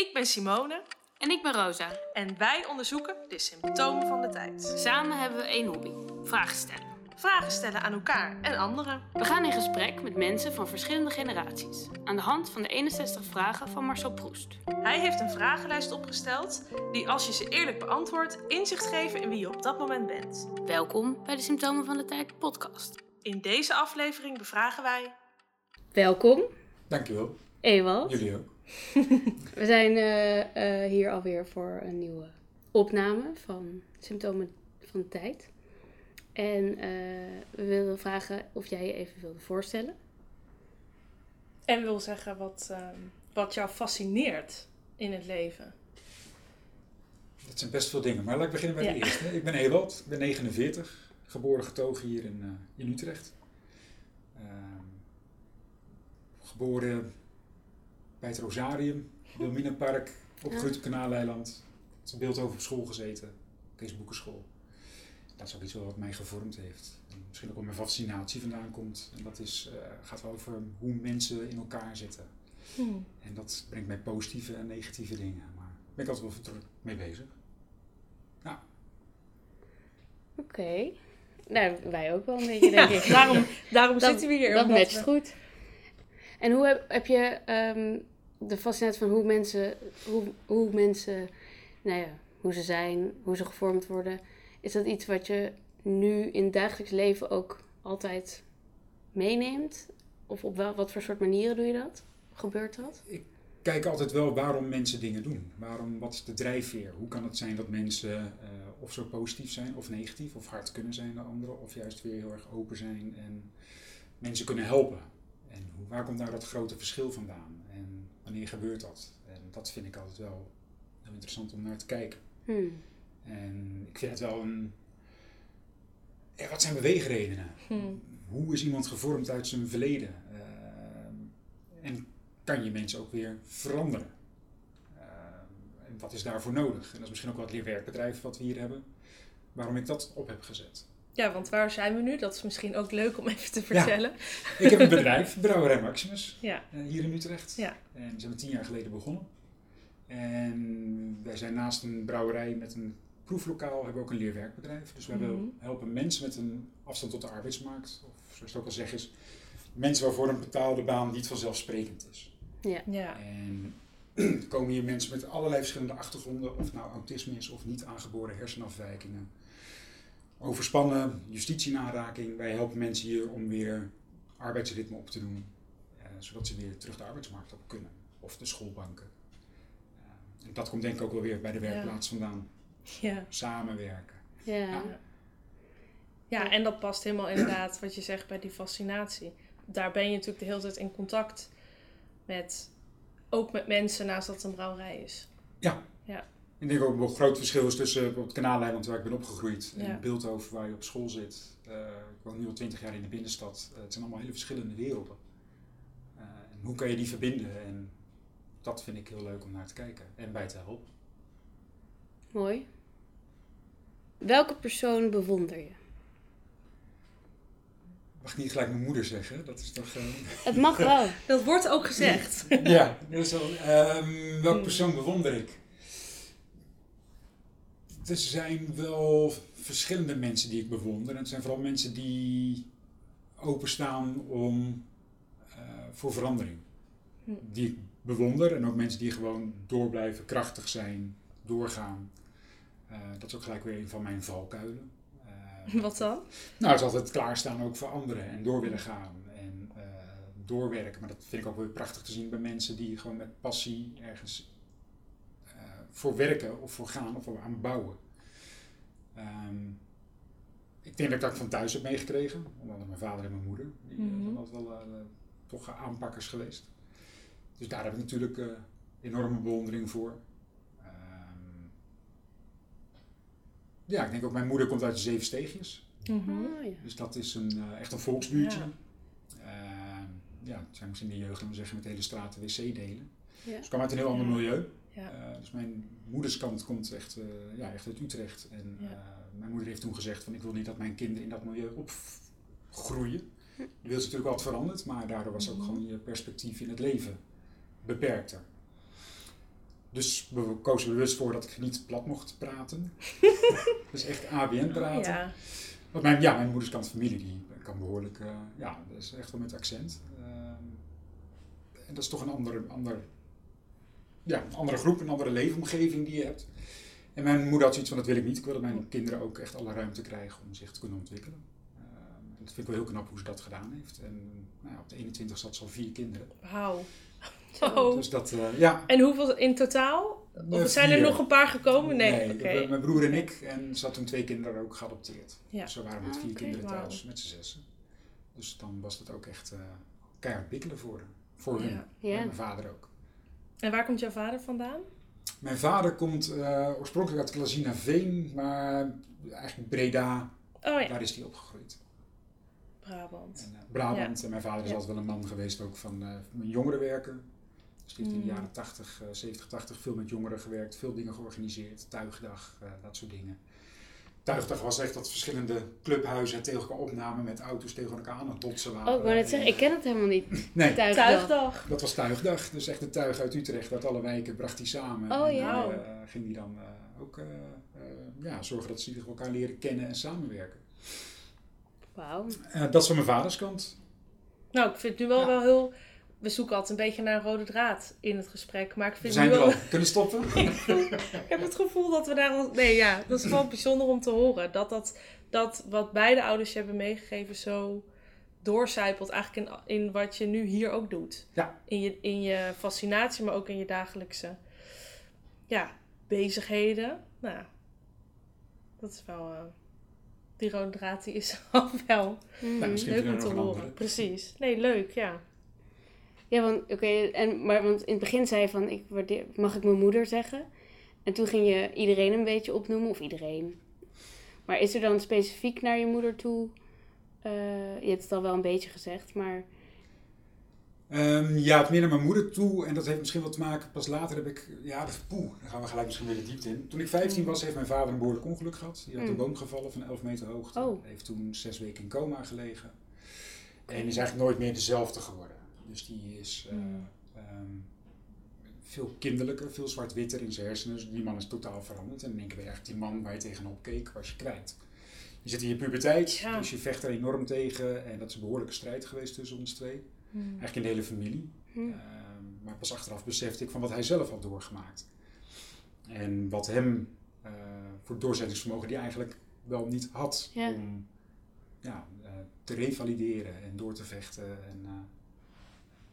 Ik ben Simone En ik ben Rosa. en wij onderzoeken de symptomen van de tijd. Samen hebben we één hobby: vragen stellen. Vragen stellen aan elkaar en anderen. We gaan in gesprek met mensen van verschillende generaties. Aan de hand van de 61 vragen van Marcel Proest. Hij heeft een vragenlijst opgesteld die, als je ze eerlijk beantwoordt, inzicht geven in wie je op dat moment bent. Welkom bij de Symptomen van de Tijd podcast. In deze aflevering bevragen wij Welkom, Dankjewel. Ewald. Jullie ook. We zijn eh, eh, hier alweer voor een nieuwe opname van Symptomen van de Tijd. En eh, we wilden vragen of jij je even wilde voorstellen. En wil zeggen wat, ehm, wat jou fascineert in het leven. Dat zijn best veel dingen, maar laat ik beginnen met Ja. de eerste. Ik ben Ewald, ik ben 49, geboren getogen hier in, eh, in Utrecht. Ehm, geboren bij het Rosarium, Wilminenpark, opgegroeid op Kanaaleiland. Het Beeldhoven op school gezeten, Kees Boekenschool. Dat is ook iets wel wat mij gevormd heeft. En misschien ook wel mijn fascinatie vandaan komt. En dat is, eh, gaat wel over hoe mensen in elkaar zitten. En dat brengt mij positieve en negatieve dingen. Maar daar ben ik altijd wel druk mee bezig. Oké. Nou, wij ook wel een beetje, denk ik. daarom daarom Dat- zitten we hier. Dat matcht we- goed. En hoe heb, heb je ehm, de fascinatie van hoe mensen, hoe, hoe mensen, nou ja, hoe ze zijn, hoe ze gevormd worden, is dat iets wat je nu in het dagelijks leven ook altijd meeneemt? Of op wel, wat voor soort manieren doe je dat? Gebeurt dat? Kijk altijd wel waarom mensen dingen doen. Waarom, wat is de drijfveer? Hoe kan het zijn dat mensen eh, of zo positief zijn of negatief, of hard kunnen zijn naar anderen, of juist weer heel erg open zijn en mensen kunnen helpen? En waar komt nou dat grote verschil vandaan? Wanneer gebeurt dat? En dat vind ik altijd wel heel interessant om naar te kijken. Hmm. En ik vind het wel een. Ja, wat zijn beweegredenen? Hmm. Hoe is iemand gevormd uit zijn verleden? Ehm, en kan je mensen ook weer veranderen? Ehm, en wat is daarvoor nodig? En dat is misschien ook wel het leerwerkbedrijf wat we hier hebben. Waarom ik dat op heb gezet. Ja, want waar zijn we nu? Dat is misschien ook leuk om even te vertellen. Ik heb een bedrijf, Brouwerij Maximus, Ja. eh, hier in Utrecht. Ja. En die zijn we tien jaar geleden begonnen. En wij zijn naast een brouwerij met een proeflokaal hebben we ook een leerwerkbedrijf. Dus we Mhm. helpen mensen met een afstand tot de arbeidsmarkt. Of zoals het ook al zeg is, mensen waarvoor een betaalde baan niet vanzelfsprekend is. Ja. En er komen hier mensen met allerlei verschillende achtergronden, of nou autisme is of niet aangeboren hersenafwijkingen. Overspannen, justitie in aanraking. Wij helpen mensen hier om weer arbeidsritme op te doen, eh, zodat ze weer terug de arbeidsmarkt op kunnen. Of de schoolbanken. Eh, en dat komt denk ik ook wel weer bij de Ja. werkplaats vandaan. Ja. Samenwerken. Ja. Ja. ja, en dat past helemaal inderdaad wat je zegt bij die fascinatie. Daar ben je natuurlijk de hele tijd in contact met, ook met mensen naast dat het een brouwerij is. Ik denk ook een groot verschil is tussen op het kanaaleiland waar ik ben opgegroeid en Ja. Beeldhoven waar je op school zit. Eh, ik woon nu al twintig jaar in de binnenstad. Eh, het zijn allemaal hele verschillende werelden. Eh, en hoe kan je die verbinden? En dat vind ik heel leuk om naar te kijken en bij te helpen. Mooi. Welke persoon bewonder je? Mag ik niet gelijk mijn moeder zeggen? Dat is toch... eh, Het mag wel. Dat wordt ook gezegd. ja, dat is wel, ehm, welke persoon bewonder ik? Er zijn wel verschillende mensen die ik bewonder. En het zijn vooral mensen die openstaan om, eh, voor verandering. Hm. Die ik bewonder. En ook mensen die gewoon door blijven, krachtig zijn, doorgaan. Eh, dat is ook gelijk weer een van mijn valkuilen. Eh, Wat dan? nou, het is altijd klaarstaan ook voor anderen en door willen gaan en doorwerken. Maar dat vind ik ook weer prachtig te zien bij mensen die gewoon met passie ergens voor werken of voor gaan of voor aan bouwen. Ehm, ik denk dat ik dat van thuis heb meegekregen, onder andere mijn vader en mijn moeder. Die Mhm. zijn altijd wel eh, toch aanpakkers geweest. Dus daar heb ik natuurlijk eh, enorme bewondering voor. Ehm, ja, ik denk ook mijn moeder komt uit de Zeven Steegjes. Mhm. Oh, ja. Dus dat is een, eh, echt een volksbuurtje. Ja. Ja. ja, het zijn misschien de jeugd, we zeggen, met de hele straat wc delen. Ja. Dus ik kwam uit een heel ander milieu. Ja. Eh, dus mijn moederskant komt echt, eh, ja, echt uit Utrecht. En eh, mijn moeder heeft toen gezegd van ik wil niet dat mijn kinderen in dat milieu opgroeien. Je wilt natuurlijk wat veranderd, maar daardoor was ook Mhm. gewoon je perspectief in het leven beperkter. dus we kozen bewust voor dat ik niet plat mocht praten. dus echt ABN praten. Oh, ja. Want mijn, ja, mijn moeders kant familie die kan behoorlijk, uh, ja, dat is echt wel met accent. Uh, en dat is toch een andere, ander, ja, een andere groep, een andere leefomgeving die je hebt. En mijn moeder had zoiets van, dat wil ik niet. Ik wil dat mijn kinderen ook echt alle ruimte krijgen om zich te kunnen ontwikkelen. Uh, en dat vind ik wel heel knap hoe ze dat gedaan heeft. En nou ja, op de 21 zat ze al vier kinderen. Wauw. Oh. Dus dat, uh, ja. En hoeveel in totaal? Of zijn er nog een paar gekomen? Nee, nee okay. mijn broer en ik. En ze had toen twee kinderen ook geadopteerd. Ja. Dus we waren met Ah, vier oké, kinderen thuis, met z'n zessen. Dus dan was het ook echt uh, keihard bikkelen voor, voor Ja. hun. Ja. En mijn vader ook. En waar komt jouw vader vandaan? Mijn vader komt uh, oorspronkelijk uit Klazina Veen, maar eigenlijk Breda, Oh ja, daar is hij opgegroeid. Brabant. En, uh, Brabant. En mijn vader is Ja. altijd wel een man geweest ook van, uh, van jongerenwerken. Dus die heeft in de Mm. jaren 80, uh, 70, 80 veel met jongeren gewerkt, veel dingen georganiseerd, tuigdag, dat soort dingen. Tuigdag was echt dat verschillende clubhuizen tegen elkaar opnamen met auto's tegen elkaar aan het botsen waren. Oh, ik wou net zeggen, ik ken het helemaal niet. Nee, Tuigdag. Tuigdag. dat was tuigdag. Dus echt de tuig uit Utrecht, uit alle wijken, bracht hij samen. Oh, en ja. uh, ging hij dan uh, ook uh, ja, zorgen dat ze elkaar leren kennen en samenwerken. Wauw. Uh, dat is van mijn vaders kant. Nou, ik vind het nu wel Ja. wel heel... We zoeken altijd een beetje naar een rode draad in het gesprek. Maar ik We vind zijn nu er wel... al. Kunnen stoppen? Ik heb het gevoel dat we daar al... Nee, ja, dat is wel bijzonder om te horen. Dat, dat, dat wat beide ouders je hebben meegegeven zo doorcijpelt eigenlijk in, in wat je nu hier ook doet. Ja. In je, in je fascinatie, maar ook in je dagelijkse ja, bezigheden. Nou, ja, dat is wel... eh, die rode draad die is al wel Mhm. Nou, misschien leuk om te horen. Precies. Nee, leuk, ja. Ja, want, oké, en maar want in het begin zei je van, ik waardeer, mag ik mijn moeder zeggen? En toen ging je iedereen een beetje opnoemen, of iedereen. Maar is er dan specifiek naar je moeder toe? eh, je hebt het al wel een beetje gezegd, maar Um, ja, het meer naar mijn moeder toe. En dat heeft misschien wat te maken. Pas later heb ik. Ja, dat, poeh, dan gaan we gelijk misschien weer de diepte in. Toen ik 15 was, heeft mijn vader een behoorlijk ongeluk gehad. Die had een Mm. boom gevallen van 11 meter hoogte. Oh. Heeft toen zes weken in coma gelegen. En is eigenlijk nooit meer dezelfde geworden. Dus die is Mm. um, veel kinderlijker, veel zwart-witter in zijn hersenen. Dus die man is totaal veranderd. En in één keer ben je eigenlijk die man waar je tegenop keek, was je kwijt. Je zit in je puberteit, Ja. dus je vecht er enorm tegen. En dat is een behoorlijke strijd geweest tussen ons twee. Hmm. Eigenlijk in de hele familie. hm, Uh, maar pas achteraf besefte ik van wat hij zelf had doorgemaakt. En wat hem uh, voor doorzettingsvermogen die hij eigenlijk wel niet had Ja. om ja, uh, te revalideren en door te vechten. En,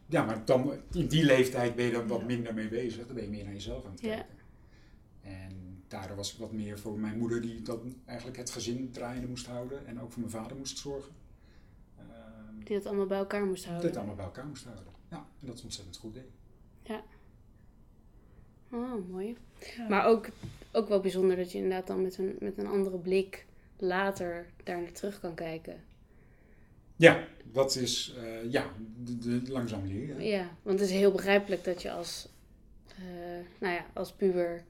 ja, maar dan in die leeftijd ben je er wat Ja. minder mee bezig. Dan ben je meer naar jezelf aan het Ja. kijken. En daardoor was ik wat meer voor mijn moeder die dan eigenlijk het gezin draaiende moest houden. En ook voor mijn vader moest zorgen. Ehm, die dat allemaal bij elkaar moest houden. allemaal bij elkaar moest houden. Ja, en dat is ontzettend goed deed. Oh, mooi. Ja. Maar ook, ook wel bijzonder dat je inderdaad dan met een, met een andere blik later daar naar terug kan kijken. Ja, dat is uh, ja, de, de, langzaam leren. Ja, want het is heel begrijpelijk dat je als, uh, nou ja, als puber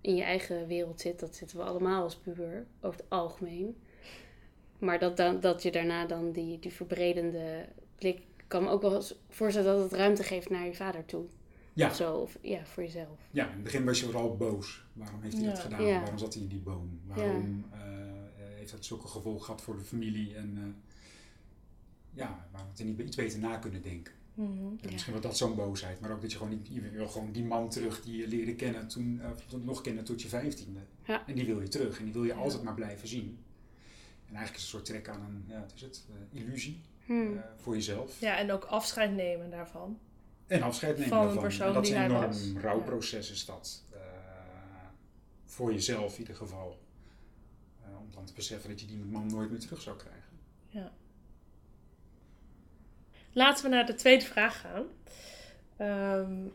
in je eigen wereld zit. Dat zitten we allemaal als puber, over het algemeen. Maar dat, dan, dat je daarna dan die, die verbredende blik... Ik kan me ook wel eens voorstellen dat het ruimte geeft naar je vader toe. Ja. Of zo, of ja, voor jezelf. Ja, in het begin was je vooral boos. Waarom heeft hij Ja. dat gedaan? Ja. Waarom zat hij in die boom? Waarom uh, heeft dat zulke gevolgen gehad voor de familie? En uh, ja, waarom had hij niet iets beter na kunnen denken? Mhm. Ja. misschien was dat zo'n boosheid, maar ook dat je gewoon niet, je wil gewoon die man terug die je leerde kennen toen, uh, nog kennen tot je vijftiende. Ja. En die wil je terug en die wil je Ja. altijd maar blijven zien. En eigenlijk is het een soort trek aan een, ja, wat is het, uh, illusie Hmm. uh, voor jezelf. Ja, en ook afscheid nemen daarvan. En afscheid nemen Van een daarvan. persoon en dat is een enorm was. rouwproces is dat. Uh, voor jezelf in ieder geval. Uh, om dan te beseffen dat je die man nooit meer terug zou krijgen. Ja. Laten we naar de tweede vraag gaan. Um,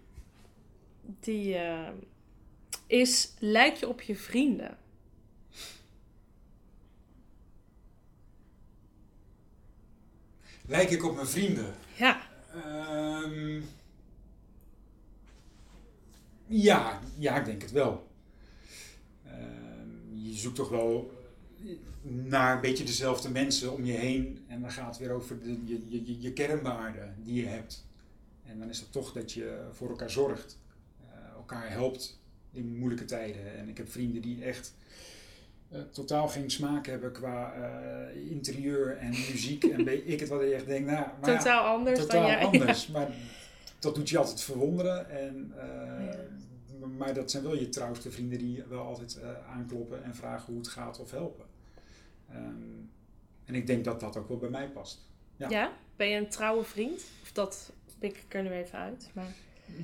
die uh, is, lijk je op je vrienden? Lijk ik op mijn vrienden? Ja. Um, ja, ja, ik denk het wel. Je zoekt toch wel naar een beetje dezelfde mensen om je heen. En dan gaat het weer over de, je, je, je kernwaarden die je hebt. En dan is het toch dat je voor elkaar zorgt. Uh, elkaar helpt in moeilijke tijden. En ik heb vrienden die echt eh, totaal geen smaak hebben qua eh, interieur en muziek. en weet ik het wat je echt denkt, nou, maar ja, Totaal anders totaal dan jij. anders. Maar dat doet je altijd verwonderen. En, eh, Ja. Maar dat zijn wel je trouwste vrienden die wel altijd eh, aankloppen en vragen hoe het gaat of helpen. Ehm, en ik denk dat dat ook wel bij mij past. Ja. Ja. Ben je een trouwe vriend? Of dat pik ik er nu even uit. Maar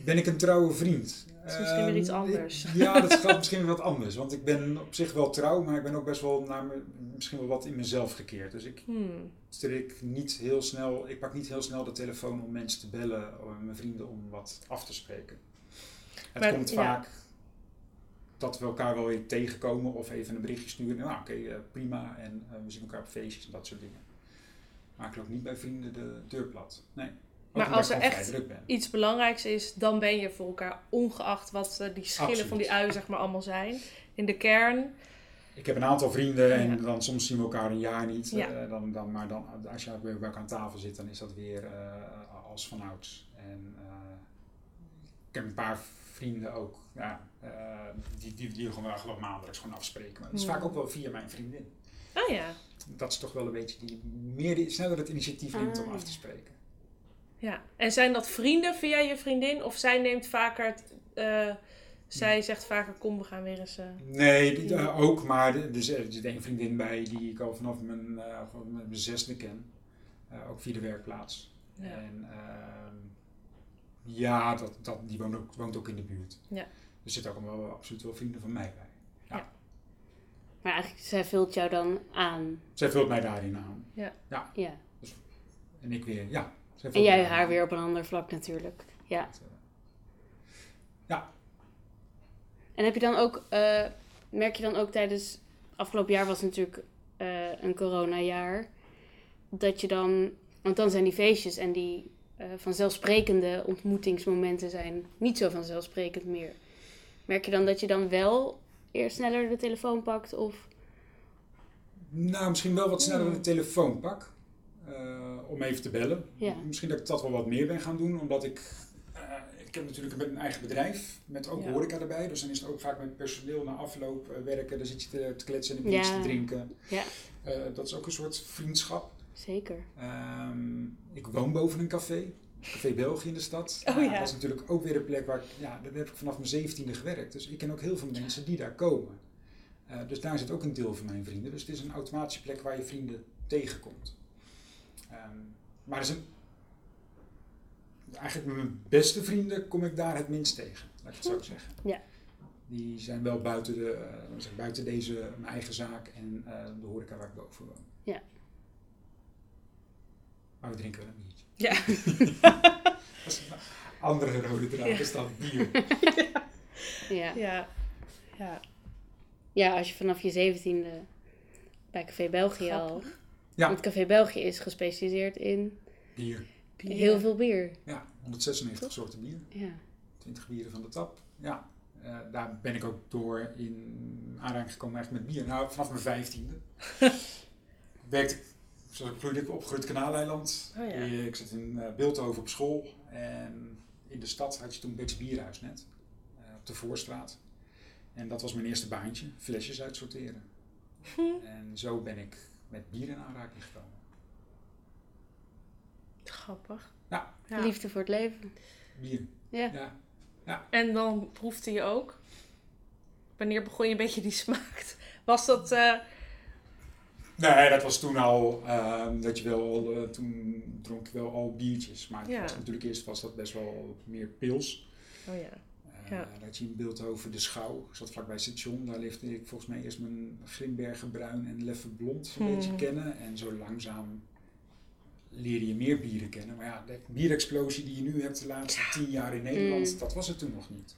Ben ik een trouwe vriend? Dat is misschien weer iets Ehm, anders. ik- ja, dat gaat misschien wat anders. Want ik ben op zich wel trouw, maar ik ben ook best wel naar me, misschien wel wat in mezelf gekeerd. Dus ik hmm, strik niet heel snel, ik pak niet heel snel de telefoon om mensen te bellen, of mijn vrienden om wat af te spreken. Het Maar, komt ja. Dat we elkaar wel weer tegenkomen of even een berichtje sturen. Nou, oké, eh, prima. En eh, we zien elkaar op feestjes en dat soort dingen. Maar ik loop niet bij vrienden de deur plat. Nee. Ook Maar als er echt iets belangrijks is, dan ben je voor elkaar ongeacht wat eh, die schillen Absoluut. van die uien zeg maar allemaal zijn. In de kern. Ik heb een aantal vrienden en Ja. dan soms zien we elkaar een jaar niet. Ja. Dan, dan, maar dan, als je weer bij elkaar aan tafel zit, dan is dat weer als vanouds. En ik heb een paar vrienden ook, ja, eh, die, die, die gewoon wel gewoon maandelijks gewoon afspreken. Maar dat is Ja. vaak ook wel via mijn vriendin. Oh ja. Dat is toch wel een beetje die meer sneller het initiatief neemt om Ah, af te spreken. ja. En zijn dat vrienden via je vriendin? Of zij neemt vaker... eh, zij zegt vaker, kom we gaan weer eens... eh, Nee, die- ook, maar er zit een vriendin bij die ik al vanaf mijn, mijn zesde ken. Ook via de werkplaats. ja. En ehm, ja, dat, dat, die woont ook, woont ook in de buurt. Ja. Er zitten ook wel absoluut wel vrienden van mij bij. Maar eigenlijk, zij vult jou dan aan. Zij vult mij daarin aan. Ja. En ik weer, ja. zij En jij haar aan. weer op een ander vlak natuurlijk. Ja. Dat, eh, Ja. En heb je dan ook, eh, merk je dan ook tijdens, afgelopen jaar was natuurlijk eh, een coronajaar, dat je dan, want dan zijn die feestjes en die eh, vanzelfsprekende ontmoetingsmomenten zijn niet zo vanzelfsprekend meer. Merk je dan dat je dan wel eerst sneller de telefoon pakt of... Nou, misschien wel wat sneller Hmm. de telefoon pak. eh, om even te bellen. Ja. Misschien dat ik dat wel wat meer ben gaan doen. Omdat ik... eh, ik heb natuurlijk een eigen bedrijf. Met ook Ja. horeca erbij. Dus dan is het ook vaak met personeel na afloop werken. Dan zit je te, te kletsen en een biertje Ja. te drinken. Ja, dat is ook een soort vriendschap. Zeker. Ehm, ik woon boven een café. Café België in de stad. Oh ja. Dat is natuurlijk ook weer een plek waar ik... Ja, daar heb ik vanaf mijn zeventiende gewerkt. Dus ik ken ook heel veel mensen die daar komen. Eh, dus daar zit ook een deel van mijn vrienden. Dus het is een automatische plek waar je vrienden tegenkomt. Ehm, maar er zijn... Eigenlijk met mijn beste vrienden kom ik daar het minst tegen. Laat ik het zo zeggen. Ja. Die zijn wel buiten, de, zeg, buiten deze, mijn eigen zaak en eh, de horeca waar ik boven woon. Ja. Maar we drinken wel een biertje. Ja. Dat is een andere rode draad, Ja. is dan bier. Ja. ja. Ja. ja, als je vanaf je zeventiende bij Café België al... Ja. Want Café België is gespecialiseerd in Bier. Bier. heel veel bier. Ja, 196 soorten bier. Ja. 20 bieren van de tap. Ja, eh, daar ben ik ook door in aanraking gekomen eigenlijk met bier. Nou, vanaf mijn vijftiende. werkte ik groeide ik opgegroeid Kanaaleiland. Oh ja. Eh, Ik zat in eh, Beeldhoven op school. En in de stad had je toen Beeks Bierhuis net. eh, op de Voorstraat. En dat was mijn eerste baantje. Flesjes uitsorteren. Hm. En zo ben ik met bier in aanraking gekomen. Grappig. Ja. Ja. Liefde voor het leven. Bier. Ja. Ja. En dan proefde je ook? Wanneer begon je een beetje die smaak? Was dat... eh, Nee, dat was toen al, ehm, dat je wel, eh, toen dronk ik wel al biertjes. Maar Ja. natuurlijk eerst was dat best wel meer pils. Oh ja. Eh Ja. Dat je in beeld over de schouw. Ik zat vlakbij het station. Daar leefde ik volgens mij eerst mijn Grimbergen bruin en Leffe blond een Hmm. beetje kennen. En zo langzaam leerde je meer bieren kennen. Maar ja, de bierexplosie die je nu hebt de laatste tien jaar in Nederland, Hmm. dat was het toen nog niet.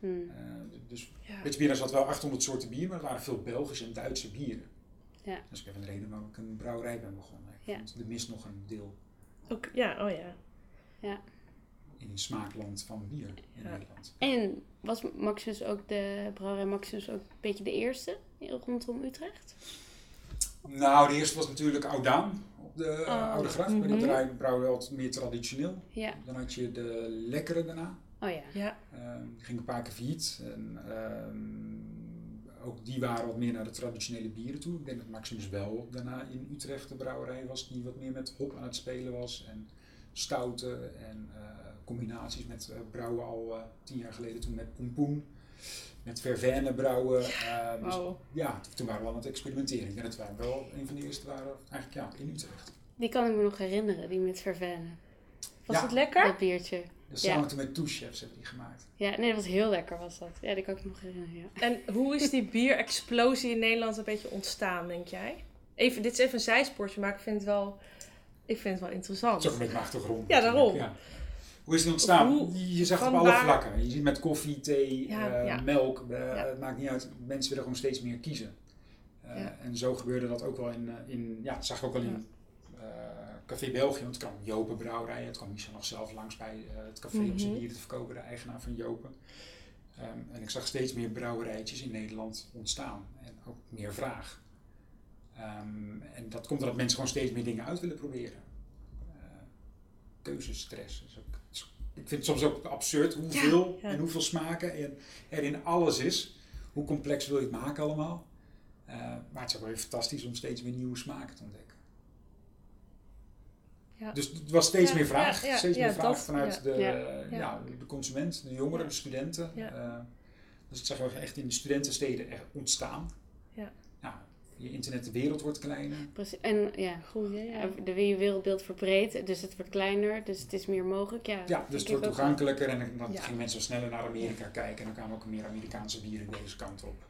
Hm. Eh, dus ja. Bier, er zat wel 800 soorten bier, maar het waren veel Belgische en Duitse bieren. Ja. Dat is ook even de reden waarom ik een brouwerij ben begonnen. Ik Ja. vond er mist nog een deel Ook, ja, oh ja. in het smaakland van bier in Ja. Nederland. En was Maximus ook de brouwerij Maximus ook een beetje de eerste rondom Utrecht? Nou, de eerste was natuurlijk Oudaan op de Oh. Oude Gracht. Maar Mhm. die brouwen wel wat meer traditioneel. Ja. Dan had je de Lekkere daarna. Oh ja. Ja. Ehm, die ging een paar keer failliet. En, ehm, ook die waren wat meer naar de traditionele bieren toe. Ik denk dat Maximus wel daarna in Utrecht de brouwerij was die wat meer met hop aan het spelen was. En stouten en eh, combinaties met eh, brouwen al eh, tien jaar geleden toen met pompoen. Met vervenne brouwen. eh, dus ja, toen waren we aan het experimenteren. Ik denk dat wij wel een van de eerste waren, eigenlijk ja, in Utrecht. Die kan ik me nog herinneren, die met vervenne. Was Ja. het lekker? Dat biertje. Dus Ja. samen toen met Two Chefs hebben die gemaakt. Ja, nee, dat was heel lekker was dat. Ja, die kan ik me nog herinneren, ja. En hoe is die bierexplosie in Nederland een beetje ontstaan, denk jij? Even, dit is even een zijsportje, maar ik vind het wel, ik vind het wel interessant. is ook een beetje mijn achtergrond. Ja, daarom. ja. Hoe is het ontstaan? Hoe- je zag het op alle waar- vlakken. Je ziet met koffie, thee, Ja, eh, ja. melk. eh, Ja. Het maakt niet uit. Mensen willen gewoon steeds meer kiezen. Eh, Ja. En zo gebeurde dat ook wel in, eh, in ja, dat zag ik ook wel in Café België. Want het kwam Jopen Brouwerij. Het kwam Michel nog zelf langs bij eh, het café om zijn Mhm. bieren te verkopen. De eigenaar van Jopen. Ehm, en ik zag steeds meer brouwerijtjes in Nederland ontstaan. En ook meer vraag. Ehm, en dat komt omdat mensen gewoon steeds meer dingen uit willen proberen. Eh, keuzestress. ook- ik vind het soms ook absurd hoeveel Ja, ja. en hoeveel smaken en er in alles is. Hoe complex wil je het maken allemaal? Eh, maar het is ook wel weer fantastisch om steeds weer nieuwe smaken te ontdekken. Ja. Dus het was steeds Ja, meer vraag. ja, ja, steeds ja, meer vraag dat- vanuit ja. de, Ja. ja. Ja. de consument, de jongeren, Ja. de studenten. Ja. Eh, dus ik zag wel echt in de studentensteden echt ontstaan. Ja. Nou, je internet, de wereld wordt kleiner. Precies. En ja, ja. de wereldbeeld verbreedt, dus het wordt kleiner, dus het is meer mogelijk. Ja, Ja, dus het wordt toegankelijker en dan Ja. gingen mensen wel sneller naar Amerika kijken en dan kwamen ook meer Amerikaanse bieren deze kant op.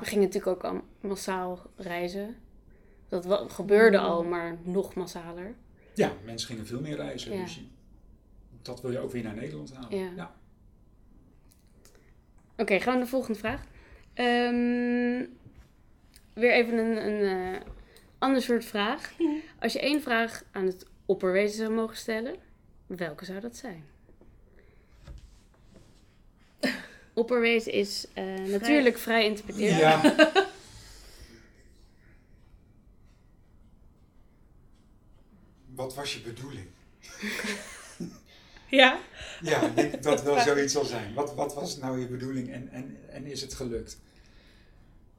We gingen natuurlijk ook al massaal reizen. Dat gebeurde Mm. al, maar nog massaler. Ja, mensen gingen veel meer reizen, Ja. dus je- dat wil je ook weer naar Nederland halen. Ja. ja. Oké, gaan we naar de volgende vraag. Ehm, weer even een, een eh, ander soort vraag. Als je één vraag aan het opperwezen zou mogen stellen, welke zou dat zijn? Opperwezen is eh, natuurlijk vrij interpreteerbaar. Ja. Wat was je bedoeling? Ja? Ja, denk dat wel zoiets zal zijn. Wat, wat was nou je bedoeling en, en, en is het gelukt?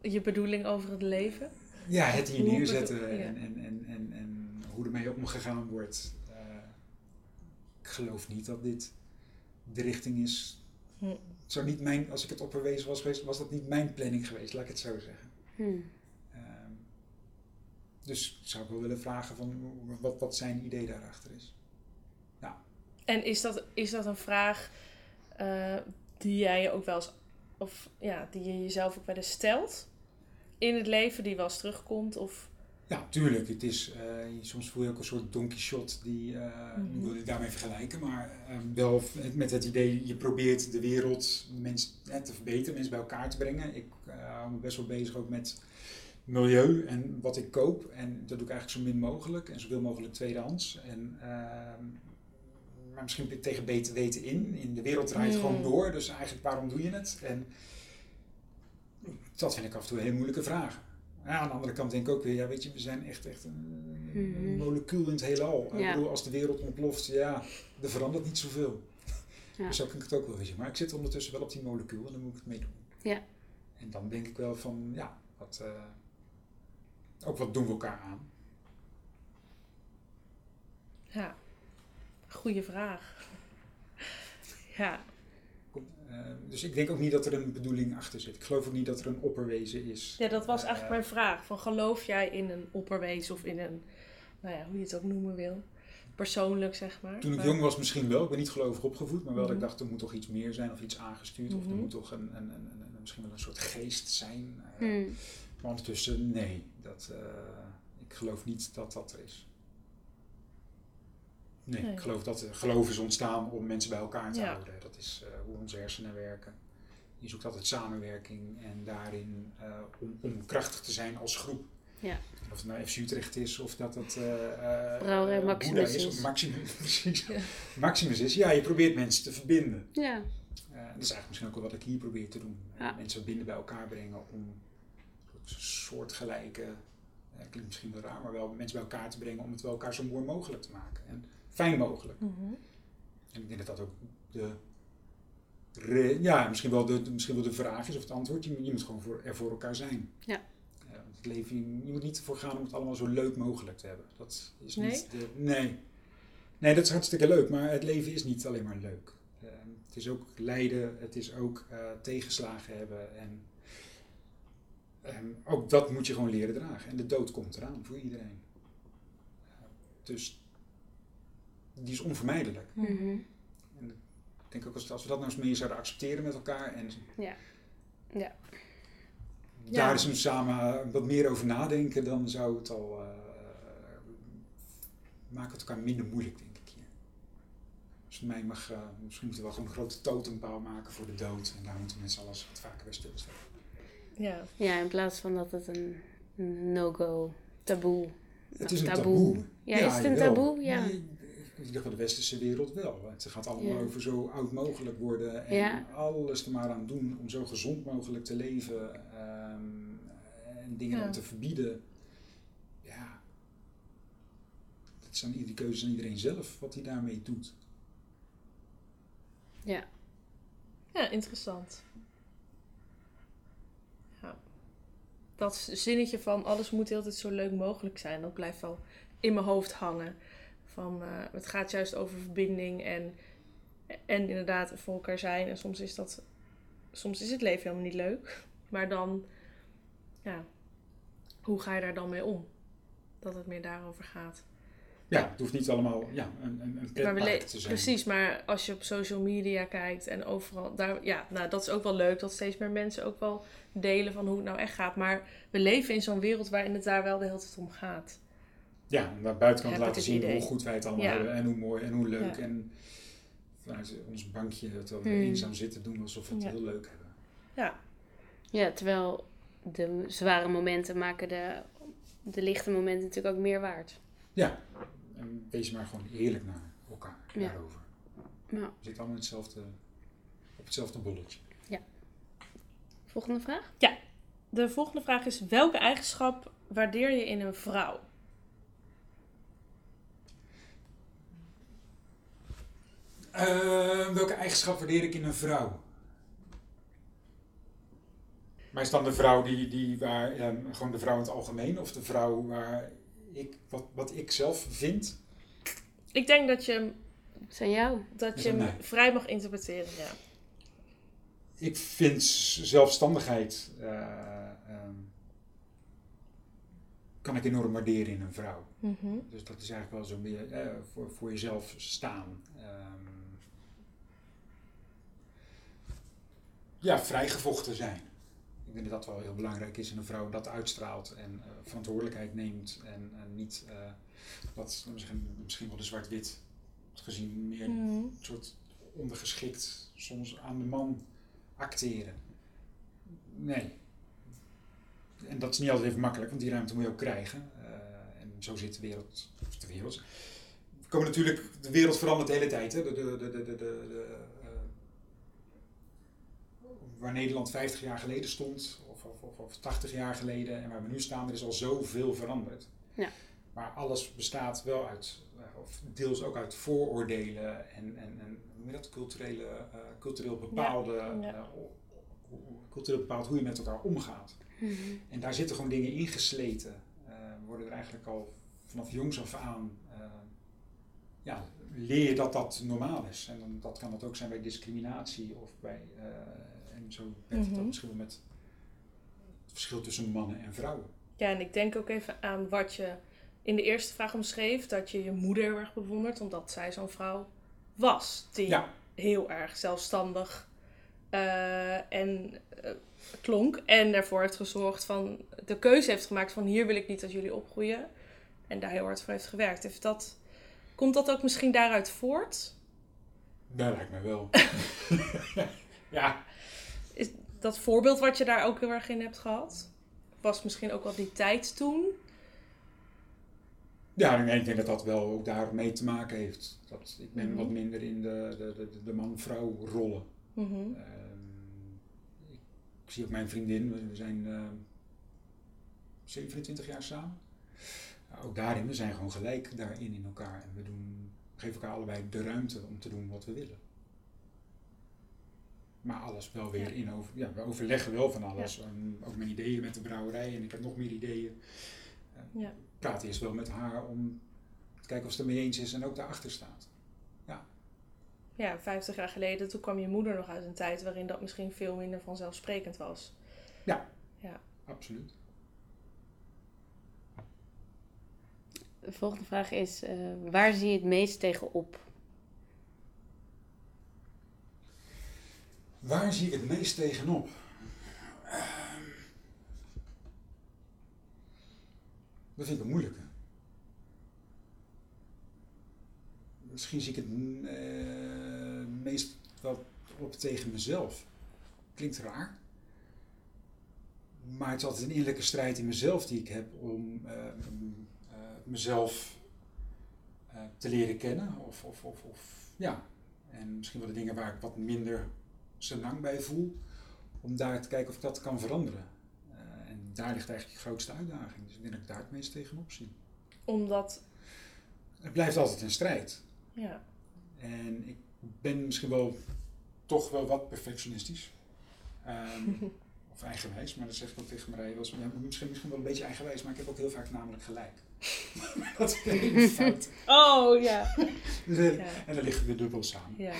Je bedoeling over het leven? Ja, het hier Hoe neerzetten bedoel- ja. en, en, en, en, en hoe ermee omgegaan wordt. Eh, ik geloof niet dat dit de richting is. Hm. Niet mijn, als ik het opperwezen was geweest, was dat niet mijn planning geweest, laat ik het zo zeggen. Hmm. Dus zou ik wel willen vragen van wat, wat zijn idee daarachter is. En is dat, is dat een vraag eh, die jij je ook wel eens, of ja, die je jezelf ook wel eens stelt in het leven, die wel eens terugkomt? Of, Ja, tuurlijk. Het is, eh, soms voel je ook een soort Don Quixote die, eh Mhm. nu wil ik daarmee vergelijken, maar ehm, wel met het idee, je probeert de wereld mensen, te verbeteren, mensen bij elkaar te brengen. Ik hou me best wel bezig ook met milieu en wat ik koop. En dat doe ik eigenlijk zo min mogelijk en zoveel mogelijk tweedehands. En, ehm, maar misschien tegen beter weten in. In de wereld draait Hmm. gewoon door, dus eigenlijk waarom doe je het? En dat vind ik af en toe een hele moeilijke vraag. Ja, aan de andere kant denk ik ook weer, ja, weet je, we zijn echt, echt een, Mhm. molecuul in het heelal. Ik Ja. bedoel, als de wereld ontploft, ja, er verandert niet zoveel. Ja. Dus zo kan ik het ook wel zien. Maar ik zit ondertussen wel op die molecuul en dan moet ik het meedoen. Ja. En dan denk ik wel van, ja, wat, eh, ook wat doen we elkaar aan? ja, goede vraag. Ja, Kom, eh, dus ik denk ook niet dat er een bedoeling achter zit. Ik geloof ook niet dat er een opperwezen is. ja dat was Eh, eigenlijk mijn vraag. Van, geloof jij in een opperwezen of in een, nou ja, hoe je het ook noemen wil, persoonlijk zeg maar? Toen ik Maar- jong was misschien wel. Ik ben niet gelovig opgevoed, maar wel dat ik Mhm. dacht er moet toch iets meer zijn of iets aangestuurd. Of er Mhm. moet toch een, een, een, een- misschien wel een soort geest zijn. Eh, Hmm. Maar ondertussen, nee. Dat, eh, ik geloof niet dat dat er is. Nee, Nee. ik geloof dat eh, geloof is ontstaan om mensen bij elkaar te Ja. houden. Dat is eh, hoe onze hersenen werken. Je zoekt altijd samenwerking en daarin om, om krachtig te zijn als groep. Ja. Of het nou FC Utrecht is of dat het Maximus Boeddha is. Of Maximus, precies. Ja. Maximus is, ja, je probeert mensen te verbinden. Ja. Dat is eigenlijk misschien ook wel wat ik hier probeer te doen. Mensen verbinden bij elkaar brengen om soortgelijke, eh, klinkt misschien wel raar, maar wel mensen bij elkaar te brengen om het bij elkaar zo mooi mogelijk te maken. En fijn mogelijk. Mhm. En ik denk dat dat ook de ja, misschien wel, de, misschien wel de vraag is of het antwoord. Je, moet- je moet gewoon voor, er voor elkaar zijn. Ja. Het leven, je moet niet ervoor gaan om het allemaal zo leuk mogelijk te hebben. Dat is Nee? niet de, nee. Nee, dat is hartstikke leuk, maar het leven is niet alleen maar leuk. Eh, het is ook lijden, het is ook eh, tegenslagen hebben. En ehm, ook dat moet je gewoon leren dragen. En de dood komt eraan voor iedereen. Eh, dus die is onvermijdelijk. Mhm. En ik denk ook als, als we dat nou eens meer zouden accepteren met elkaar en Ja. Ja. daar Ja. eens eens samen wat meer over nadenken, dan zou het al eh maken het elkaar minder moeilijk, denk ik hier. Dus mij mag, eh, misschien moeten we wel gewoon een grote totempaal maken voor de dood en daar moeten allen eens wat vaker bij stilstaan. Ja. Ja, in plaats van dat het een no-go, taboe. Het is een taboe. taboe. Ja, is het een jawel. taboe? Ja. In ieder geval de westerse wereld wel. Het gaat allemaal Ja. over zo oud mogelijk worden en Ja. alles er maar aan doen om zo gezond mogelijk te leven ehm, en dingen Ja. dan te verbieden. Ja, het is aan iedere keuze aan iedereen zelf wat hij daarmee doet. Ja. Ja, interessant. Ja. Dat zinnetje van alles moet altijd zo leuk mogelijk zijn, dat blijft wel in mijn hoofd hangen. Van, eh, het gaat juist over verbinding en, en inderdaad voor elkaar zijn. En soms is, dat, soms is het leven helemaal niet leuk. Maar dan, ja, hoe ga je daar dan mee om? Dat het meer daarover gaat. Ja, het hoeft niet allemaal ja, een, een, een Maar we te zijn. Precies, maar als je op social media kijkt en overal, daar, ja, nou, dat is ook wel leuk dat steeds meer mensen ook wel delen van hoe het nou echt gaat. Maar we leven in zo'n wereld waarin het daar wel de hele tijd om gaat. Ja, naar buitenkant Heb ik laten zien idee. hoe goed wij het allemaal Ja. hebben en hoe mooi en hoe leuk. Ja. En vanuit ons bankje, terwijl we Hmm. eenzaam zitten, doen alsof we het Ja. heel leuk hebben. Ja, Ja, terwijl de zware momenten maken de, de lichte momenten natuurlijk ook meer waard. Ja, en wees maar gewoon eerlijk naar elkaar Ja. daarover. Ja. We zitten allemaal in hetzelfde, op hetzelfde bolletje. Volgende vraag? de volgende vraag is: welke eigenschap waardeer je in een vrouw? Eh, welke eigenschap waardeer ik in een vrouw? Maar is dan de vrouw die, die waar, ja, gewoon de vrouw in het algemeen, of de vrouw waar ik, wat, wat ik zelf vind? Ik denk dat je, hem- Zijn jou? dat je hem mij? vrij mag interpreteren. Ja. Ik vind zelfstandigheid, eh, ehm, kan ik enorm waarderen in een vrouw. Mhm. Dus dat is eigenlijk wel zo meer eh, voor, voor jezelf staan. Ehm, ja, vrijgevochten zijn. Ik denk dat dat wel heel belangrijk is in een vrouw dat uitstraalt en eh, verantwoordelijkheid neemt en niet eh, wat misschien, misschien wel de zwart-wit gezien meer een soort ondergeschikt soms aan de man acteren. Nee. En dat is niet altijd even makkelijk, want die ruimte moet je ook krijgen. Eh, en zo zit de wereld. of De wereld. We komen natuurlijk, de wereld verandert de hele tijd. Hè? De, de, de, de, de, de, waar Nederland 50 jaar geleden stond, of, of, of, of 80 jaar geleden, en waar we nu staan, er is al zoveel veranderd. Ja. Maar alles bestaat wel uit, eh, of deels ook uit vooroordelen en, en, en hoe dat, culturele, eh, cultureel bepaalde, ja. eh, cultureel bepaald hoe je met elkaar omgaat. Mhm. En daar zitten gewoon dingen ingesleten. Eh worden er eigenlijk al vanaf jongs af aan, ja, leer je dat dat normaal is. En dan, dat kan het ook zijn bij discriminatie of bij, en zo werkt het Mhm. ook misschien met het verschil tussen mannen en vrouwen. Ja, en ik denk ook even aan wat je in de eerste vraag omschreef. Dat je je moeder heel erg bewondert, omdat zij zo'n vrouw was. Die Ja, heel erg zelfstandig eh, en eh, klonk. En daarvoor heeft gezorgd van de keuze heeft gemaakt van hier wil ik niet dat jullie opgroeien. En daar heel hard voor heeft gewerkt. Heeft dat, komt dat ook misschien daaruit voort? dat lijkt mij wel. ja, Is dat voorbeeld wat je daar ook heel erg in hebt gehad? Was misschien ook wel die tijd toen? ja nee, ik denk dat dat wel ook daarmee te maken heeft. Dat, ik ben Mhm. wat minder in de, de, de, de man-vrouw rollen. Mhm. Ehm, ik, ik zie ook mijn vriendin, we- we zijn ehm 27 jaar samen. Ook daarin, we zijn gewoon gelijk daarin in elkaar. En we doen, geven elkaar allebei de ruimte om te doen wat we willen. Maar alles wel weer Ja. in over. Ja, we overleggen wel van alles. En ook mijn ideeën met de brouwerij en ik heb nog meer ideeën. Eh, Ja. Ik praat eerst wel met haar om te kijken of ze het ermee eens is en ook daarachter staat. Ja, 50 jaar geleden, toen kwam je moeder nog uit een tijd waarin dat misschien veel minder vanzelfsprekend was. Absoluut. De volgende vraag is, eh, waar zie je het meest tegen op? Waar zie ik het meest tegenop? Ehm, dat vind ik een moeilijke. Misschien zie ik het eh, meest wel op tegen mezelf. Klinkt raar. Maar het is altijd een innerlijke strijd in mezelf die ik heb om eh, m- eh, mezelf eh, te leren kennen. Of, of, of, of ja. En misschien wel de dingen waar ik wat minder lang bij voel. Om daar te kijken of ik dat kan veranderen. Eh, en daar ligt eigenlijk de grootste uitdaging. Dus ik denk dat ik daar het meest tegenop zie. Omdat, Het blijft altijd een strijd. ja, En ik ben misschien wel toch wel wat perfectionistisch. Ehm, of eigenwijs, maar dat zeg ik ook tegen Marije. Ja, misschien, misschien wel een beetje eigenwijs, maar ik heb ook heel vaak namelijk gelijk. dat is fout. Oh ja. Dus, Ja. En dan liggen we dubbel samen. ja.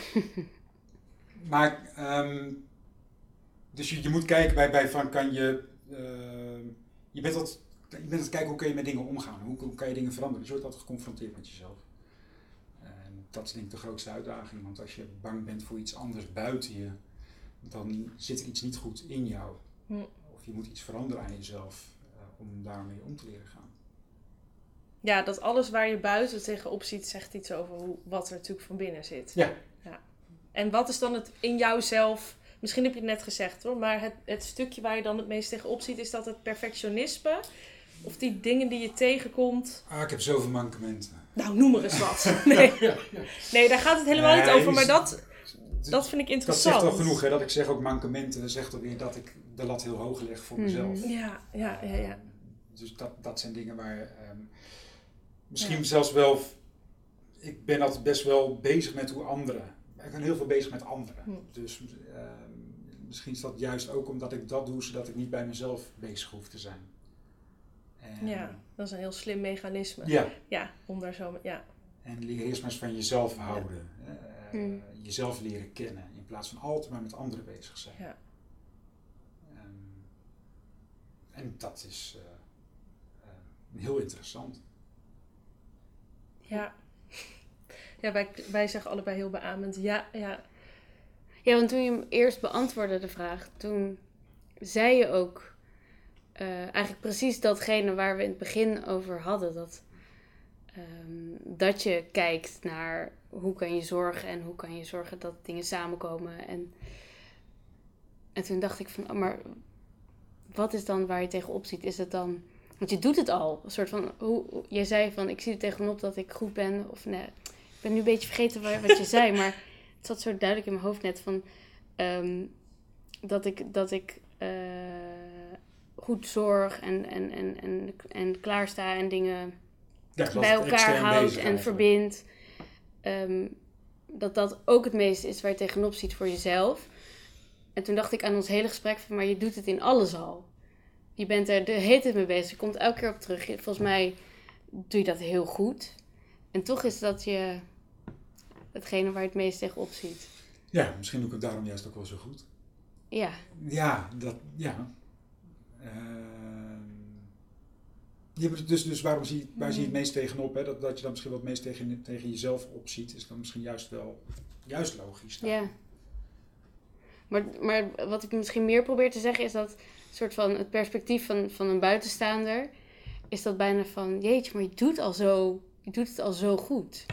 Maar, ehm, dus je, je moet kijken bij, bij van kan je, ehm, je bent dat, je bent aan het kijken hoe kun je met dingen omgaan, hoe, hoe kan je dingen veranderen. Dus je wordt altijd geconfronteerd met jezelf. En dat is denk ik de grootste uitdaging, want als je bang bent voor iets anders buiten je, dan zit er iets niet goed in jou. Hm. Of je moet iets veranderen aan jezelf eh, om daarmee om te leren gaan. Ja, dat alles waar je buiten tegenop ziet, zegt iets over hoe, wat er natuurlijk van binnen zit. Ja. En wat is dan het in jouzelf, misschien heb je het net gezegd hoor, maar het, het stukje waar je dan het meest tegenop ziet, is dat het perfectionisme? Of die dingen die je tegenkomt? Ah, ik heb zoveel mankementen. Nou, noem er eens wat. Nee, Ja, ja. nee daar gaat het helemaal niet over, maar dat, dat vind ik Dat interessant. zegt al genoeg, hè, dat ik zeg ook mankementen. Dat zegt alweer dat ik de lat heel hoog leg voor Mhm. mezelf. Ja, ja, ja, ja. Dus dat, dat zijn dingen waar ehm, misschien Ja. zelfs wel. Ik ben altijd best wel bezig met hoe anderen. Ik ben heel veel bezig met anderen. Hm. Dus ehm, misschien is dat juist ook omdat ik dat doe, zodat ik niet bij mezelf bezig hoef te zijn. En, Ja, dat is een heel slim mechanisme. ja. Ja, om daar zo... Ja, En leer eerst maar eens van jezelf houden. Eh, Hm. Jezelf leren kennen. In plaats van altijd maar met anderen bezig zijn. Ja. Ehm, en dat is eh, eh, heel interessant. ja. Ja, wij, wij zeggen allebei heel beamend. Ja, ja. Ja, want toen je hem eerst beantwoordde, de vraag, toen zei je ook eh, eigenlijk precies datgene waar we in het begin over hadden. Dat, ehm, dat je kijkt naar hoe kan je zorgen en hoe kan je zorgen dat dingen samenkomen. En, en toen dacht ik van, oh, maar wat is dan waar je tegenop ziet? Is het dan, want je doet het al. Een soort van, hoe, jij zei van, ik zie er tegenop dat ik goed ben. Of nee, ben nu een beetje vergeten wa- wat je zei, maar het zat zo duidelijk in mijn hoofd net van ehm, dat ik, dat ik eh, goed zorg en, en, en, en, en klaarsta en dingen Ja, ik bij elkaar bezig en verbindt. Ehm, dat dat ook het meeste is waar je tegenop ziet voor jezelf. En toen dacht ik aan ons hele gesprek van, maar je doet het in alles al. Je bent er de hele tijd mee bezig. Je komt elke keer op terug. Volgens mij doe je dat heel goed. En toch is dat je hetgene waar je het meest tegenop ziet. Ja, misschien doe ik het daarom juist ook wel zo goed. Ja, Ja, dat, ja. Ehm, je dus, dus waarom zie, waar zie je het meest tegenop? Hè? Dat, dat je dan misschien wat meest tegen, tegen jezelf opziet, is dan misschien juist wel juist logisch. dan. ja. Maar, maar wat ik misschien meer probeer te zeggen is dat soort van het perspectief van, van een buitenstaander is dat bijna van jeetje, maar je doet al zo, je doet het al zo goed.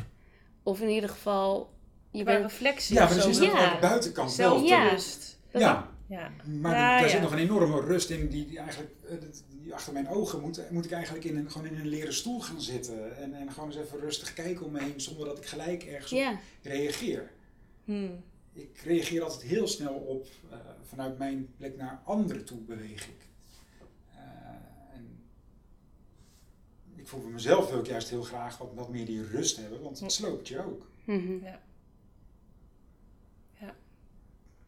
Of in ieder geval je Qua bent reflectie Ja, maar zo. is dat Ja. aan de buitenkant wel. Zelf Ja. Ja, Ja. maar Ja, daar ja. zit nog een enorme rust in die, die eigenlijk eh, die achter mijn ogen moet, moet ik eigenlijk in een, gewoon in een leren stoel gaan zitten en, en gewoon eens even rustig kijken om me heen zonder dat ik gelijk ergens op reageer. Hmm. Ik reageer altijd heel snel op, eh, vanuit mijn plek naar anderen toe beweeg ik. Eh, en ik voel voor mezelf wil ik juist heel graag wat, wat meer die rust hebben, want het sloopt je ook. mhm.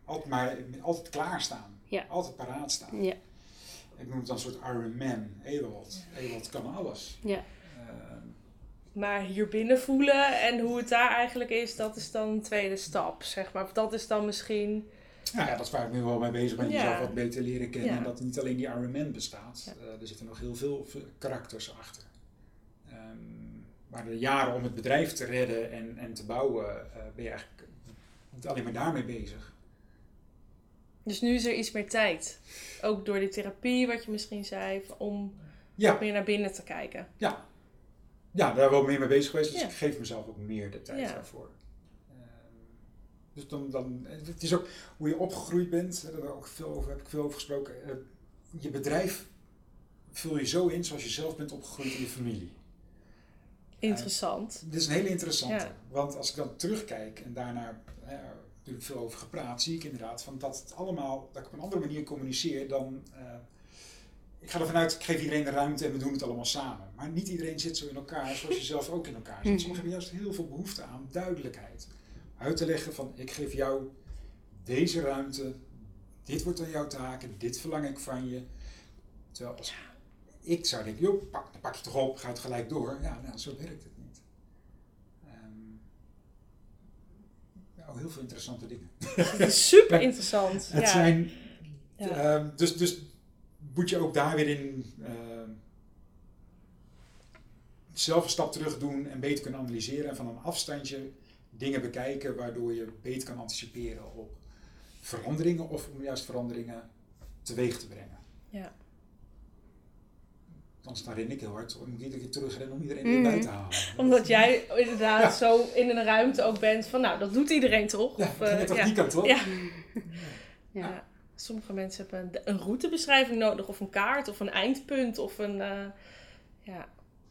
Altijd, maar altijd klaarstaan. Ja. Altijd paraat staan. Ja. Ik noem het dan een soort Iron Man. Ewald. Ewald kan alles. Ja. Ehm, Maar hier binnen voelen en hoe het daar eigenlijk is, dat is dan een tweede stap, zeg maar. Of dat is dan misschien... Nou ja, dat is waar ik nu wel mee bezig ben. Ja. Jezelf wat beter leren kennen. Ja. En dat niet alleen die Iron Man bestaat. Ja. Eh, er zitten nog heel veel karakters achter. Ehm, maar de jaren om het bedrijf te redden en, en te bouwen, eh, ben je eigenlijk niet alleen maar daarmee bezig. Dus nu is er iets meer tijd. Ook door die therapie, wat je misschien zei, om Ja, meer naar binnen te kijken. ja. ja daar ben ik meer mee bezig geweest. Dus Ja. ik geef mezelf ook meer de tijd Ja. daarvoor. Ehm, dus dan, dan, het is ook hoe je opgegroeid bent. Daar heb ik ook veel over, heb ik veel over gesproken. Eh, je bedrijf vul je zo in zoals je zelf bent opgegroeid in je familie. Interessant. Dit is een hele interessante. Ja. Want als ik dan terugkijk en daarna eh, natuurlijk veel over gepraat, zie ik inderdaad van dat het allemaal, dat ik op een andere manier communiceer dan. eh, ik ga ervan uit, ik geef iedereen de ruimte en we doen het allemaal samen. Maar niet iedereen zit zo in elkaar zoals je zelf ook in elkaar zit. Mhm. Sommigen hebben juist heel veel behoefte aan duidelijkheid. Uit te leggen van ik geef jou deze ruimte, dit wordt dan jouw taak en dit verlang ik van je. Terwijl als ik zou denken, joh, pak, pak je toch op, ga het gelijk door. Ja, nou, zo werkt het niet. Ehm, nou, heel veel interessante dingen. Super interessant. Het ja. zijn, Ja. ehm, dus, dus moet je ook daar weer in ehm, zelf een stap terug doen en beter kunnen analyseren en van een afstandje dingen bekijken waardoor je beter kan anticiperen op veranderingen of om juist veranderingen teweeg te brengen. Ja. Anders dan ren ik heel hard om iedere keer terugrennen om iedereen weer bij te halen. Omdat jij inderdaad Ja. zo in een ruimte ook bent van, nou, dat doet iedereen toch? Ja, Of, eh, toch ja. die kant op? Ja. Ja. Ja. Sommige mensen hebben een, een routebeschrijving nodig, of een kaart, of een eindpunt, of een... eh, ja,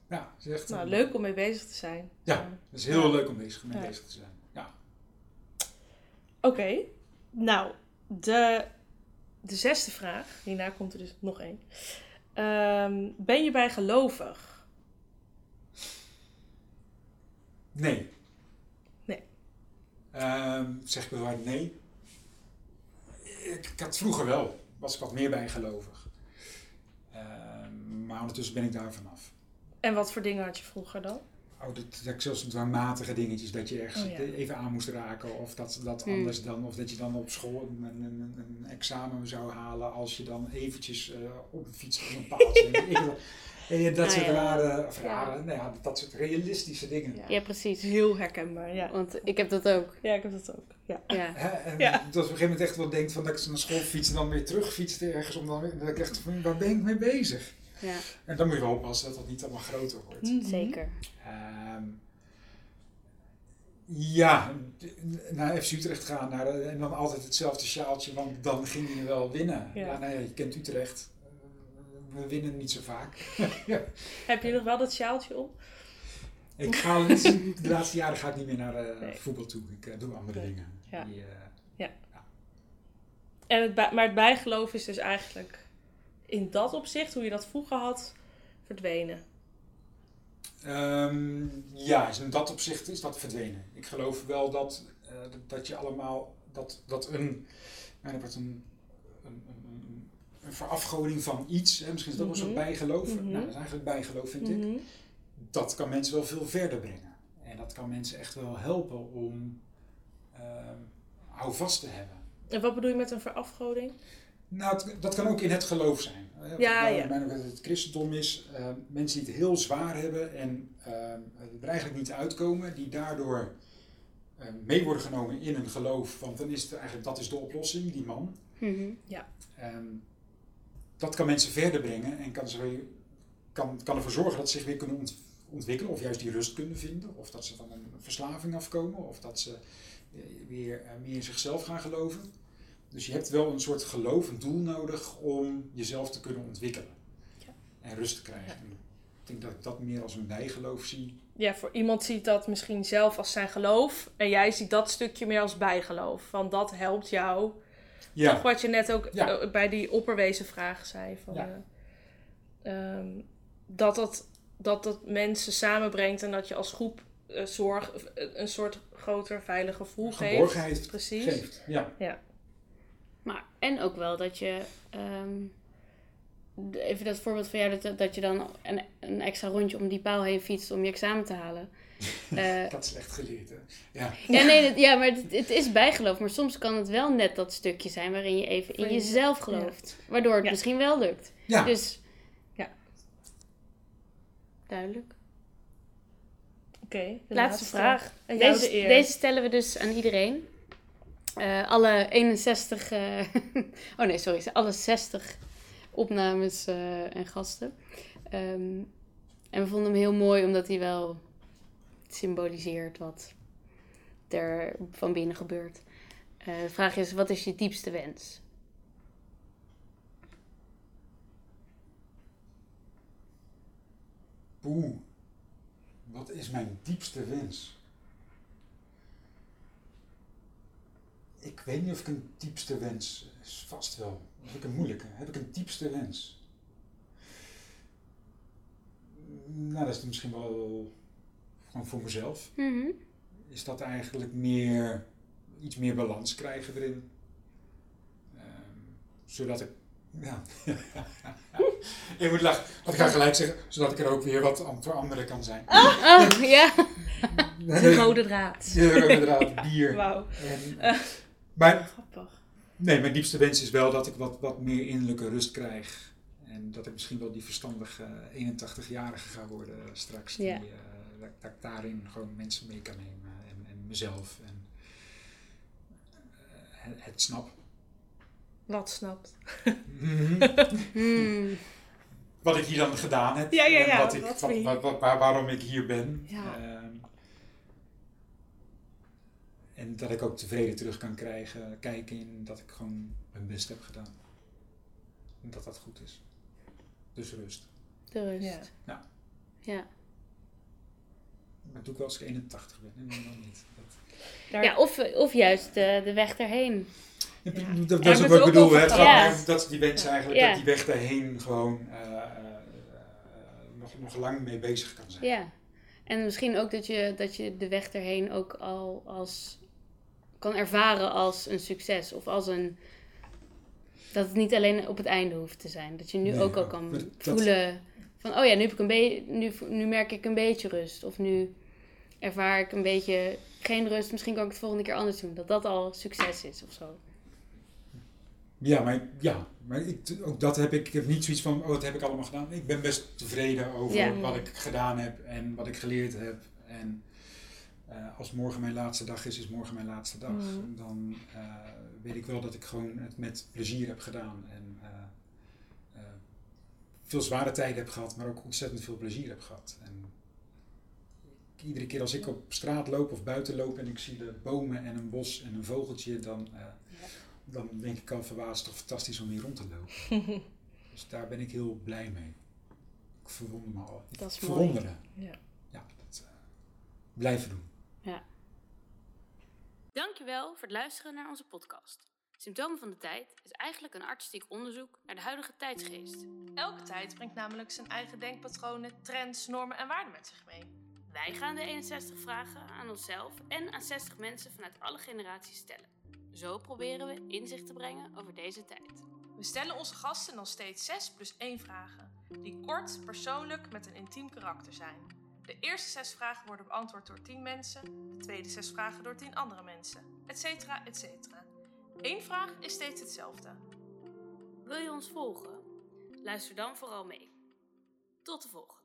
Ja, is echt nou, een- leuk om mee bezig te zijn. Ja, het is heel Ja. leuk om bezig, mee Ja. bezig te zijn. Ja. Oké, nou, de, de zesde vraag. Hierna komt er dus nog één. Ehm, ben je bijgelovig? Nee. Nee. Ehm, zeg ik wel hard nee. Ik, ik had vroeger wel, was ik wat meer bijgelovig. Ehm, maar ondertussen ben ik daar vanaf. En wat voor dingen had je vroeger dan? Oh, dat, dat ik zelfs dwangmatige dingetjes, dat je ergens Oh, ja. even aan moest raken. Of dat, dat Hmm. anders dan, of dat je dan op school een, een, een, een examen zou halen als je dan eventjes eh, op een fiets op een paaltje. Eh, dat Ah, soort ja. rare, of Ja. rare nou ja, dat soort realistische dingen. Ja. Ja, precies. Heel herkenbaar, ja. Want ik heb dat ook. Ja, ik heb dat ook. Ja. Ja. Hè, en Ja. dat op een gegeven moment echt wel denkt van dat ik naar school fiets en dan weer terugfietste ergens. Om dan, weer- dat ik echt van, waar ben ik mee bezig? Ja, En dan moet je wel oppassen dat dat niet allemaal groter wordt. Mhm. zeker. Ehm, ja, naar FC Utrecht gaan naar, de- en dan altijd hetzelfde sjaaltje, want dan ging je wel winnen. Ja. Ja, nou ja, je kent Utrecht. Eh, We winnen niet zo vaak. Heb je nog wel dat sjaaltje op? Ik ga, de laatste jaren ga ik niet meer naar eh, Nee. voetbal toe. Ik eh, doe andere Nee. dingen. Ja. Die, eh, En het maar het bijgeloof is dus eigenlijk in dat opzicht, hoe je dat vroeger had, verdwenen. Ehm, ja, dus in dat opzicht is dat verdwenen. Ik geloof wel dat, eh, dat je allemaal, dat, dat een, nou, dat een, een, een, een, verafgoding van iets, hè, misschien is dat ook wel Mhm. zo'n bijgeloof. Mhm. Nou, dat is eigenlijk bijgeloof, vind ik. Mhm. Dat kan mensen wel veel verder brengen. En dat kan mensen echt wel helpen om ehm houvast te hebben. En wat bedoel je met een verafgoding? Nou, het- dat kan ook in het geloof zijn. Ja, het ja. optiek het christendom is, eh, mensen die het heel zwaar hebben en eh, er eigenlijk niet uitkomen, die daardoor eh, mee worden genomen in een geloof, want dan is het eigenlijk, dat is de oplossing, die man. Mhm. Ehm, dat kan mensen verder brengen en kan, ze weer, kan, kan ervoor zorgen dat ze zich weer kunnen ont- ontwikkelen, of juist die rust kunnen vinden, of dat ze van een verslaving afkomen, of dat ze eh, weer meer in zichzelf gaan geloven. Dus je hebt wel een soort geloof, een doel nodig om jezelf te kunnen ontwikkelen Ja. en rust te krijgen. En Ik denk dat ik dat meer als een bijgeloof zie. Ja, voor iemand ziet dat misschien zelf als zijn geloof. En jij ziet dat stukje meer als bijgeloof. Want dat helpt jou. Toch Ja, wat je net ook Ja. eh, bij die opperwezen vraag zei. Van, Ja. eh, ehm, dat, dat, dat dat mensen samenbrengt en dat je als groep eh, zorg, een soort groter veilig gevoel geeft. geborgenheid Precies. geeft. Ja. Maar, en ook wel dat je, ehm, even dat voorbeeld van jou, dat, dat je dan een, een extra rondje om die paal heen fietst om je examen te halen. Eh, Ik had slecht geleerd, hè. Ja. ja, nee, dat- ja, maar het, het is bijgeloof. Maar soms kan het wel net dat stukje zijn waarin je even in jezelf gelooft. Waardoor het Ja. misschien wel lukt. Ja. Dus, Ja. duidelijk. Oké, de Laatste vraag. Deze, deze stellen we dus aan iedereen. Eh, alle 61, eh, oh nee, sorry, alle 60 opnames eh, en gasten. Ehm, en we vonden hem heel mooi omdat hij wel symboliseert wat er van binnen gebeurt. De vraag is, wat is je diepste wens? Oeh, wat is mijn diepste wens? Ik weet niet of ik een diepste wens is vast wel. Heb ik een moeilijke? Heb ik een diepste wens? Nou, dat is misschien wel gewoon voor mezelf. Mhm. Is dat eigenlijk meer iets meer balans krijgen erin? Ehm, zodat ik. Ja. ik moet lachen. Want ik ga gelijk zeggen, zodat ik er ook weer wat voor anderen kan zijn. Oh, ja. De rode draad. Ja, inderdaad, bier. Wauw, maar grappig. nee, mijn diepste wens is wel dat ik wat, wat meer innerlijke rust krijg. En dat ik misschien wel die verstandige 81-jarige ga worden straks. Die, eh, dat, dat ik daarin gewoon mensen mee kan nemen. En, en mezelf. En eh, het, snap. Wat snapt. Hmm. Wat ik hier dan gedaan heb. Ja, ja, En wat ik, wat waarom ik hier ben. Ja. En dat ik ook tevreden terug kan krijgen, kijken in dat ik gewoon mijn best heb gedaan. En dat dat goed is. Dus rust. De rust. Ja. Ja. Ja. Maar doe ik wel als ik 81 ben. En dan niet. Dat, Daar, Ja, of, of juist de, de weg erheen. Ja, Ja. Dat, dat is ook wat ik bedoel. Het gaat dat die wens eigenlijk, Ja. dat die weg daarheen gewoon eh, eh, eh, nog, nog lang mee bezig kan zijn. Ja. En misschien ook dat je, dat je de weg erheen ook al als kan ervaren als een succes. Of als een. Dat het niet alleen op het einde hoeft te zijn. Dat je nu Nee, ook al kan dat- voelen van oh ja, nu heb ik een. Nu, nu merk ik een beetje rust. Of nu ervaar ik een beetje geen rust. Misschien kan ik het volgende keer anders doen. Dat dat al succes is of zo. Ja, maar, ja, maar ik, ook dat heb ik. Ik heb niet zoiets van, oh, wat heb ik allemaal gedaan? Ik ben best tevreden over Ja. wat ik gedaan heb en wat ik geleerd heb. En eh, als morgen mijn laatste dag is, is morgen mijn laatste dag. Mhm. Dan eh, weet ik wel dat ik gewoon het met plezier heb gedaan. En eh, veel zware tijden heb gehad, maar ook ontzettend veel plezier heb gehad. En iedere keer als ik op straat loop of buiten loop en ik zie de bomen en een bos en een vogeltje, dan, dan denk ik al verbaasd toch fantastisch om hier rond te lopen. dus daar ben ik heel blij mee. Ik verwonder me al. Ik Dat is mooi. verwonderen. Ja. Ja, dat blijven doen. Dankjewel voor het luisteren naar onze podcast. Symptomen van de tijd is eigenlijk een artistiek onderzoek naar de huidige tijdsgeest. Elke tijd brengt namelijk zijn eigen denkpatronen, trends, normen en waarden met zich mee. Wij gaan de 61 vragen aan onszelf en aan 60 mensen vanuit alle generaties stellen. Zo proberen we inzicht te brengen over deze tijd. We stellen onze gasten dan steeds 6 plus 1 vragen, die kort, persoonlijk met een intiem karakter zijn. De eerste 6 vragen worden beantwoord door 10 mensen, de tweede 6 vragen door 10 andere mensen, etc. etc. Eén vraag is steeds hetzelfde. Wil je ons volgen? Luister dan vooral mee. Tot de volgende.